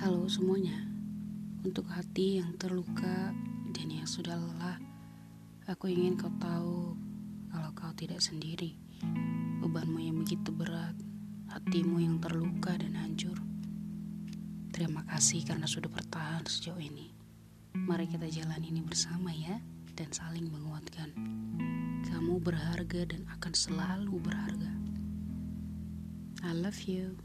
Halo semuanya. Untuk hati yang terluka dan yang sudah lelah, aku ingin kau tahu kalau kau tidak sendiri. Bebanmu yang begitu berat, hatimu yang terluka dan hancur. Terima kasih karena sudah bertahan sejauh ini. Mari kita jalan ini bersama ya dan saling menguatkan. Kamu berharga dan akan selalu berharga. I love you.